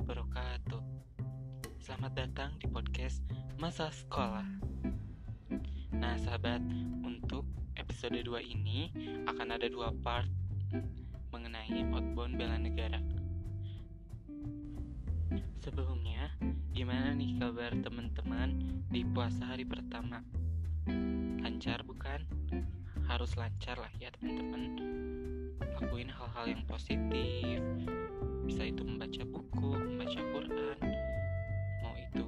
wabarakatuh Selamat datang di podcast Masa Sekolah Nah sahabat, untuk episode 2 ini akan ada dua part mengenai outbound bela negara Sebelumnya, gimana nih kabar teman-teman di puasa hari pertama? Lancar bukan? Harus lancar lah ya teman-teman Lakuin hal-hal yang positif bisa itu membaca buku membaca Quran mau itu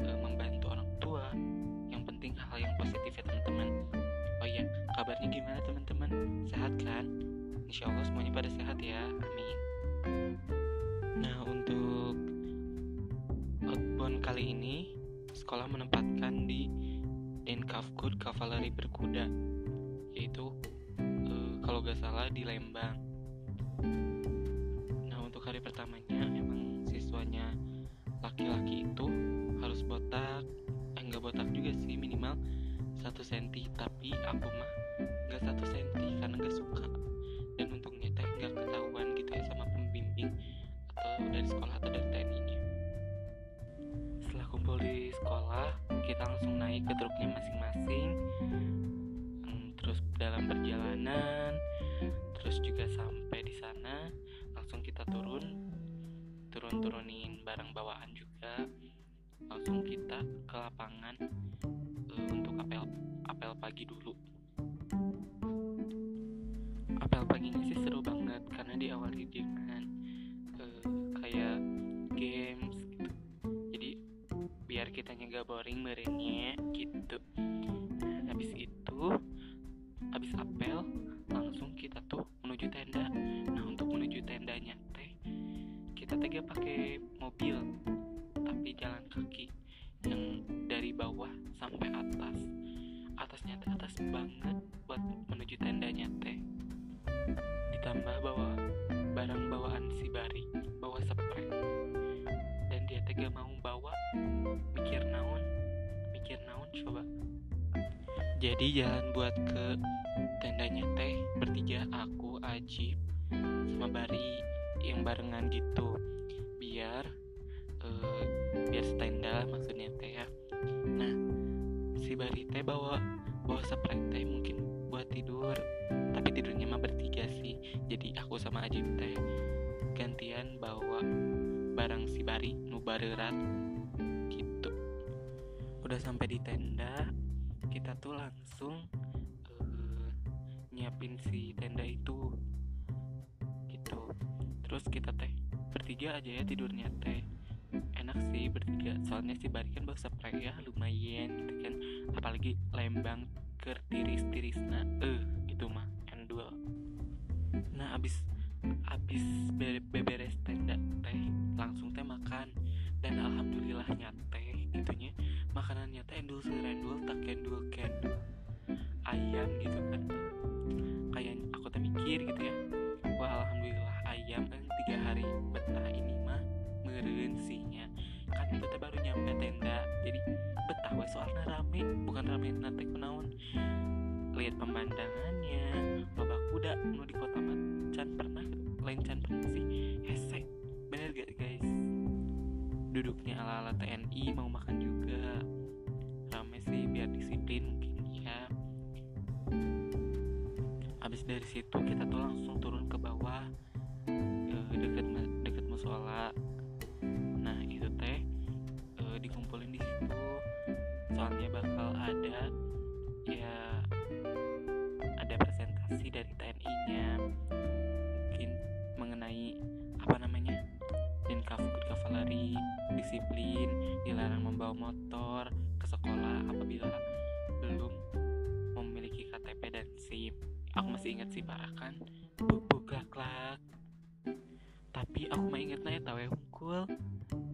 e, membantu orang tua. Yang penting hal yang positif ya teman-teman. Oh iya kabarnya gimana teman-teman? Sehat kan? Insya Allah semuanya pada sehat ya amin. Nah untuk outbound kali ini sekolah menempatkan di Denkavkud Kavaleri Berkuda yaitu e, kalau gak salah di Lembang hari pertamanya emang siswanya laki-laki itu harus botak. Eh enggak botak juga sih minimal satu senti. Tapi aku mah nggak satu senti karena nggak suka. Dan untungnya teh nggak ketahuan gitu ya sama pembimbing atau dari sekolah atau dari TNI-nya setelah kumpul di sekolah kita langsung naik ke truknya masing-masing. Hmm, terus dalam perjalanan terus juga sampai di sana langsung kita turun. Turun turunin barang bawaan juga. Langsung kita ke lapangan uh, untuk apel apel pagi dulu. Apel paginya sih seru banget karena diawali dengan uh, kayak games gitu. Jadi biar kita gak boring merenya coba. Jadi jalan buat ke tendanya teh bertiga aku Ajib sama Bari yang barengan gitu. Biar uh, biar tenda maksudnya teh ya. Nah si Bari teh bawa bawa spray teh mungkin buat tidur. Tapi tidurnya mah bertiga sih. Jadi aku sama Ajib teh gantian bawa barang si Bari nu barerat. gitu udah sampai di tenda kita tuh langsung uh, nyiapin si tenda itu. Terus kita teh bertiga aja ya tidurnya teh. Enak sih bertiga soalnya si Bari kan bawa spray ya lumayan gitu kan. Apalagi lembang ke tiris-tiris nah eh itu mah endul. Nah abis abis tenda tak kendul kendul ayam gitu kan. Kayak aku teh mikir gitu ya. Wah alhamdulillah ayam kan tiga hari betah ini mah merensinya kan itu teh baru nyampe tenda. Jadi betah wes soalnya rame bukan rame nanti kunaon. Lihat pemandangannya loba kuda nu di kota macan pernah lain can pernah sih. Hese bener gak guys? Duduknya ala ala TNI mau makan juga sih biar disiplin mungkin ya. Habis dari situ kita tuh langsung turun ke bawah deket deket musola. Nah itu teh e, dikumpulin di situ. Soalnya bakal ada ya ada presentasi dari TNI-nya mungkin mengenai apa namanya dan kavaleri disiplin dilarang membawa motor ke sekolah apabila belum memiliki KTP dan SIM. Aku masih ingat sih parah kan? Bubuk lak tapi aku mah inget nanya tahu ya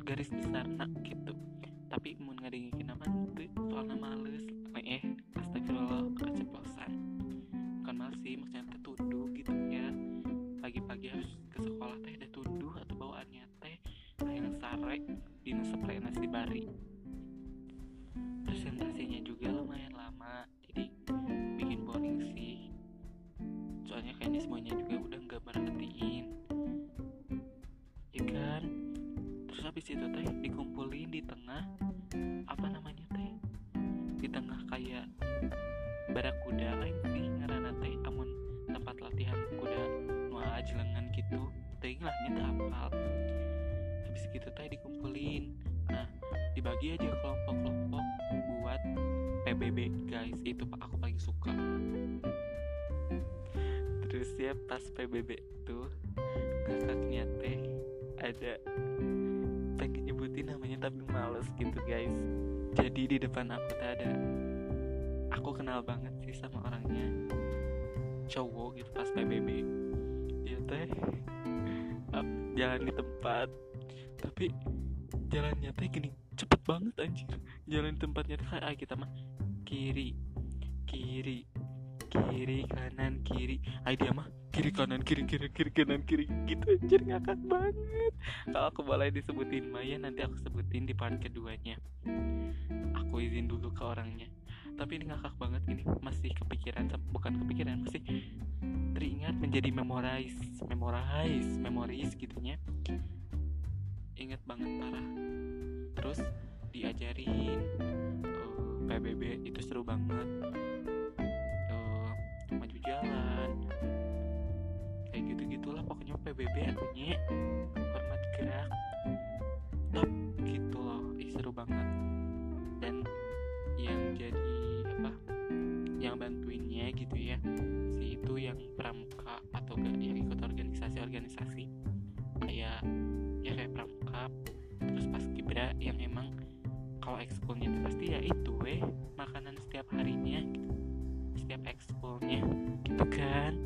garis besar nak gitu. Tapi mau ngadengin nama itu soalnya males. Eh astagfirullah keceplosan. Bukan males sih maksudnya teh tunduh gitu ya. Pagi-pagi harus ke sekolah teh ada tunduh atau bawaannya teh yang sare di nasi bari semuanya juga udah nggak merhatiin. Kan? Situ teh dikumpulin di tengah apa namanya teh? Di tengah kayak barakuda lain sih ngarana teh amun tempat latihan kuda ajelengan gitu. Teh lahnya teh apal habis gitu teh dikumpulin. Nah dibagi aja kelompok-kelompok buat PBB guys. Itu aku paling suka terus ya pas PBB tuh kakaknya teh ada pengen nyebutin namanya tapi males gitu guys. Jadi di depan aku tuh ada aku kenal banget sih sama orangnya cowok gitu pas PBB dia teh jalan di tempat tapi jalannya teh gini cepet banget anjir. Jalan tempatnya teh kayak kita mah kiri kiri kiri kanan kiri. Ay dia mah kiri kanan kiri kiri kiri kanan kiri. Gitu anjir ngakak banget. Kalau aku boleh disebutin Maya nanti aku sebutin di part keduanya. Aku izin dulu ke orangnya. Tapi ini ngakak banget ini masih kepikiran bukan kepikiran masih teringat menjadi memorize memorize memoris gitunya. Ingat banget parah. Terus diajarin uh, eh, PBB itu seru banget PBB artinya format gerak. Top gitu loh Ih, seru banget. Dan yang jadi apa yang bantuinnya gitu ya si itu yang pramuka atau gak yang ikut organisasi-organisasi. Kayak ya kayak pramuka. Terus pas kibra yang emang kalau ekskulnya itu pasti ya itu eh makanan setiap harinya gitu setiap ekskulnya gitu kan?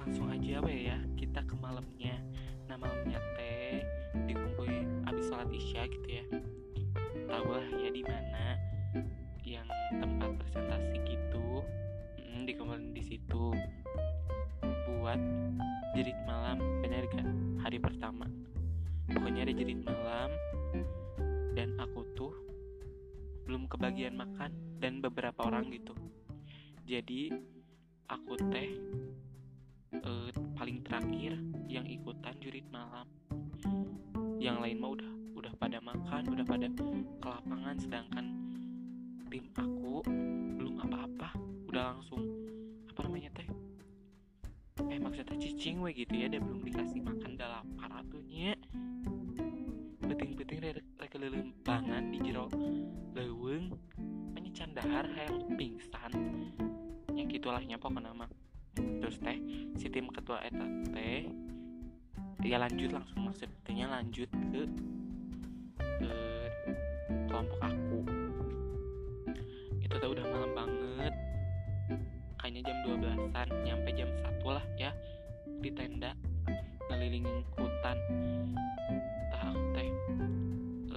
Langsung aja apa ya. Kita ke malamnya. Nah malamnya teh dikumpulin abis sholat isya gitu ya. Tahu lah ya di mana yang tempat presentasi gitu. Hmm, dikumpulin di situ buat jerit malam. Bener gak hari pertama. Pokoknya ada jerit malam dan aku tuh belum kebagian makan dan beberapa orang gitu jadi aku teh uh, paling terakhir yang ikutan jurit malam. Yang lain mah udah udah pada makan udah pada ke lapangan sedangkan tim aku belum apa-apa. Udah langsung apa namanya teh? Eh maksudnya cicing we gitu ya dia belum dikasih makan udah lapar atunya beting-beting rek di jero leweng candahar yang pingsan gitulahnya pokoknya mah terus teh si tim ketua eta teh ya lanjut langsung maksudnya lanjut ke ke kelompok aku. Itu tuh udah malam banget. Kayaknya jam 12an nyampe jam satu lah ya di tenda ngelilingin hutan. Tah aku teh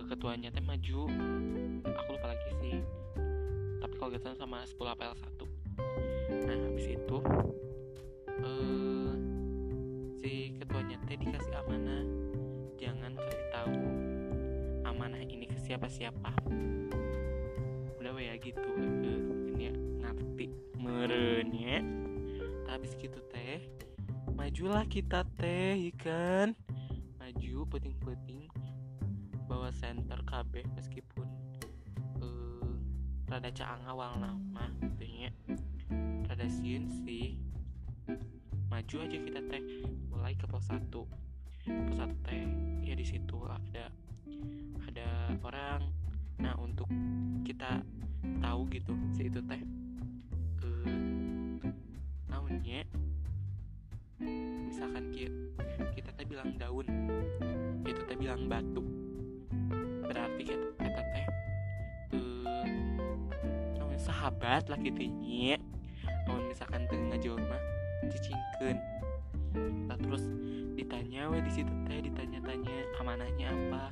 ketuanya teh maju. Aku lupa lagi sih. Tapi kalau gitu sama 10 apel 1 nah habis itu uh, si ketuanya teh dikasih amanah jangan kasih tahu amanah ini ke siapa-siapa. Udah ya gitu ini ya ngerti. Merenya habis gitu teh majulah kita teh ikan. Maju peting-peting bawa center KB meskipun uh, rada caang awal nama gitu ya rada siun sih. Maju aja kita teh. Mulai ke pos satu. Pos satu teh ya di situ ada ada orang. Nah untuk kita tahu gitu si itu teh eh naunnya misalkan kita, kita teh bilang daun itu teh bilang batu. Berarti kita, kita teh eh sahabat lah gitu namun misalkan tengah jawab mah cicingken nah, terus ditanya we di situ teh ditanya-tanya amanahnya apa?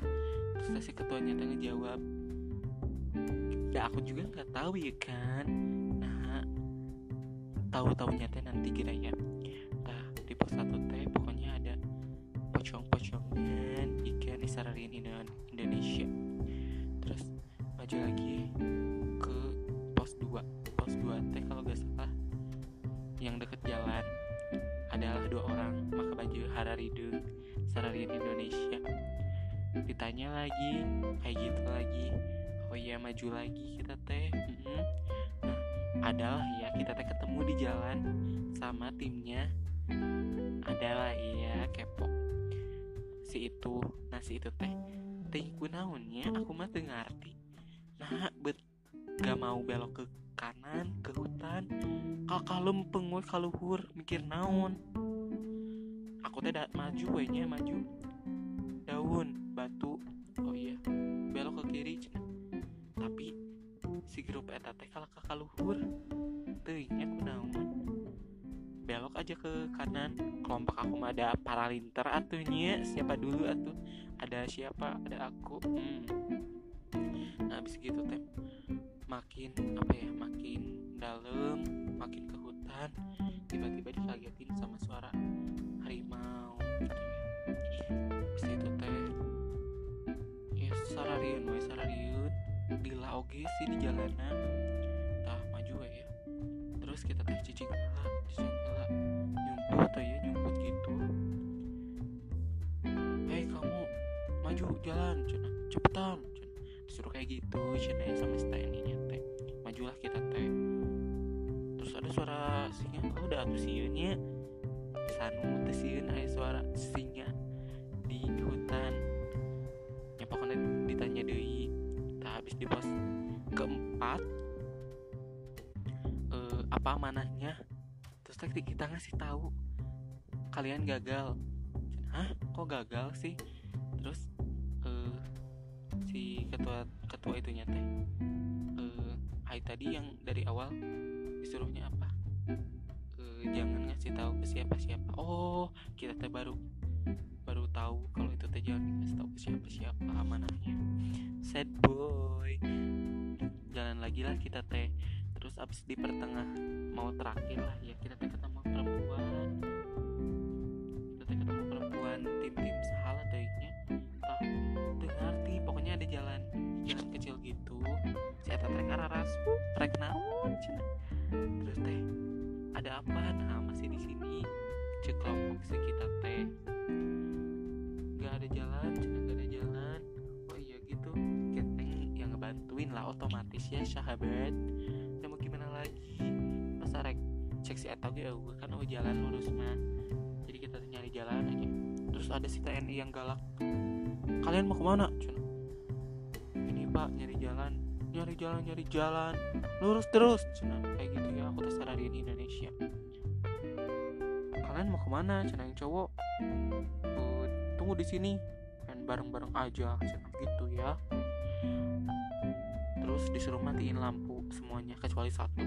Terus si ketuanya teh ngejawab ya aku juga nggak tahu ya kan? Nah tahu tahunya teh nanti kira ya nah di pos satu teh pokoknya ada pocong-pocongan ikan isararian Indonesia. Terus maju lagi ke pos 2 pos 2 teh kalau gak salah yang deket jalan. Adalah dua orang pakai baju Hararidung Sararian Indonesia. Ditanya lagi kayak gitu lagi. Oh iya maju lagi kita teh. Mm-hmm. nah adalah ya kita teh ketemu di jalan sama timnya. Adalah iya kepo. Si itu nah si itu teh teh naonnya aku mah teu ngarti nah bet gak mau belok ke kanan ke hutan. Kakak lempeng we kaluhur mikir naon? Aku teh maju we nya maju. Daun batu. Oh iya belok ke kiri cina. Tapi si grup eta teh kalau kakak luhur teuingnya naon? Belok aja ke kanan. Kelompok aku mah ada paralinter atunya siapa dulu atuh? Ada siapa? Ada aku. Hmm. nah habis gitu teh makin apa ya makin dalam makin ke hutan tiba-tiba dikagetin sama suara harimau gitu ya. Habis itu teh ya sarariun we sarariun. Dila oge sih di jalanan tah maju ya. Terus kita teh cicing lah cicing lah nyumput teh ya nyumput gitu. Maju jalan cina cepetan cina disuruh kayak gitu cina ya sama Steny nya majulah kita teh. Terus ada suara singa oh udah atuh siunnya. Sanu teh siun ada suara singa di hutan. Ya pokoknya ditanya deui tak habis di pos keempat eh, apa manahnya terus tadi kita ngasih tahu kalian gagal. Hah? Kok gagal sih? Terus si ketua ketua itunya teh Hai tadi yang dari awal disuruhnya apa? Uh, jangan ngasih tahu ke siapa siapa oh kita teh baru baru tahu kalau itu teh jangan ngasih tahu ke siapa siapa amanahnya. Sad boy. Jalan lagi lah kita teh. Terus abis di pertengah mau terakhir lah ya kita teh ketemu perempuan cek kelompok si kita teh. Gak ada jalan cina gak ada jalan. Oh iya gitu keteng yang ngebantuin lah otomatis ya sahabat. Ya mau gimana lagi? Masa rek cek si eta gue kan oh jalan lurus mah. Jadi kita nyari jalan aja. Terus ada si TNI yang galak. Kalian mau ke mana? Cina. Pak nyari jalan. Nyari jalan nyari jalan. Lurus terus. Cina. Kayak gitu ya aku terserah di Indonesia. mau ke mana cina yang cowok. Uh, tunggu di sini main bareng-bareng aja cina gitu ya. Terus disuruh matiin lampu semuanya kecuali satu.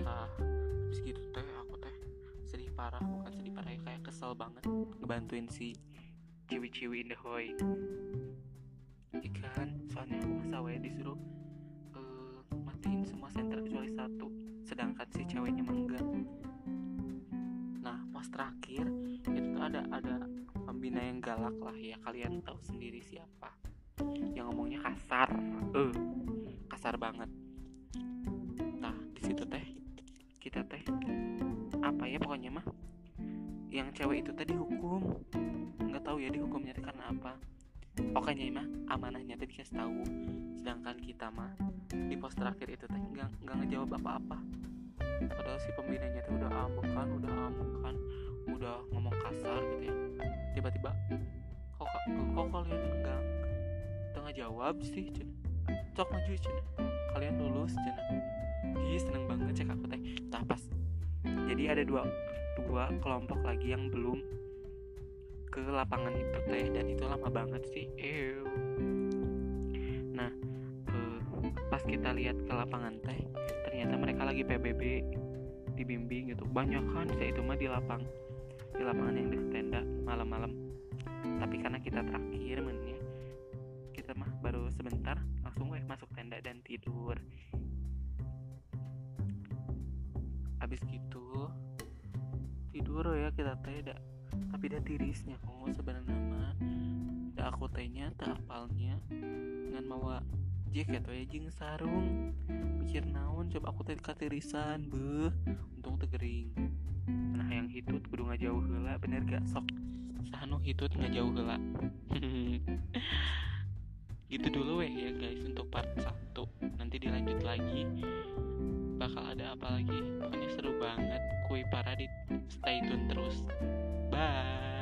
Nah habis gitu teh aku teh sedih parah bukan sedih parah ya kayak kesel banget ngebantuin si ciwi-ciwi in the hoy ikan soalnya aku sawe disuruh uh, matiin semua senter kecuali satu sedangkan si ceweknya enggak pas terakhir itu tuh ada ada pembina yang galak lah ya. Kalian tahu sendiri siapa? Yang ngomongnya kasar. Eh kasar banget. Nah di situ teh kita teh apa ya pokoknya mah? Yang cewek itu tadi hukum nggak tahu ya dihukumnya karena apa. Pokoknya mah amanahnya tadi dikasih tahu. Sedangkan kita mah di pos terakhir itu teh nggak nggak ngejawab apa-apa. Padahal si pembinanya tuh udah tiba-tiba kok kok kalian enggak tengah jawab sih cina cok maju cina kalian lulus cina Ih seneng banget cek aku teh. Tapas jadi ada dua dua kelompok lagi yang belum ke lapangan itu teh dan itu lama banget sih. Ew. nah uh, pas kita lihat ke lapangan teh ternyata mereka lagi PBB dibimbing gitu. Banyak kan saya itu mah di lapang di lapangan yang di tenda malam-malam. Tapi karena kita terakhir mennya kita mah baru sebentar langsung gue masuk tenda dan tidur. Habis gitu tidur ya kita teh tapi dah tirisnya oh sebenarnya mah dah aku tehnya tak apalnya dengan mawa jaket ya jing sarung. Mikir naon coba aku teh katirisan beh untung tegering nah yang hitut kudu ngajauh heula bener gak? Sok. Sahanu hitut ngajauh heula. Gitu dulu weh ya guys untuk part 1 nanti dilanjut lagi. Bakal ada apa lagi? Pokoknya seru banget. Kui paradit stay tune terus. Bye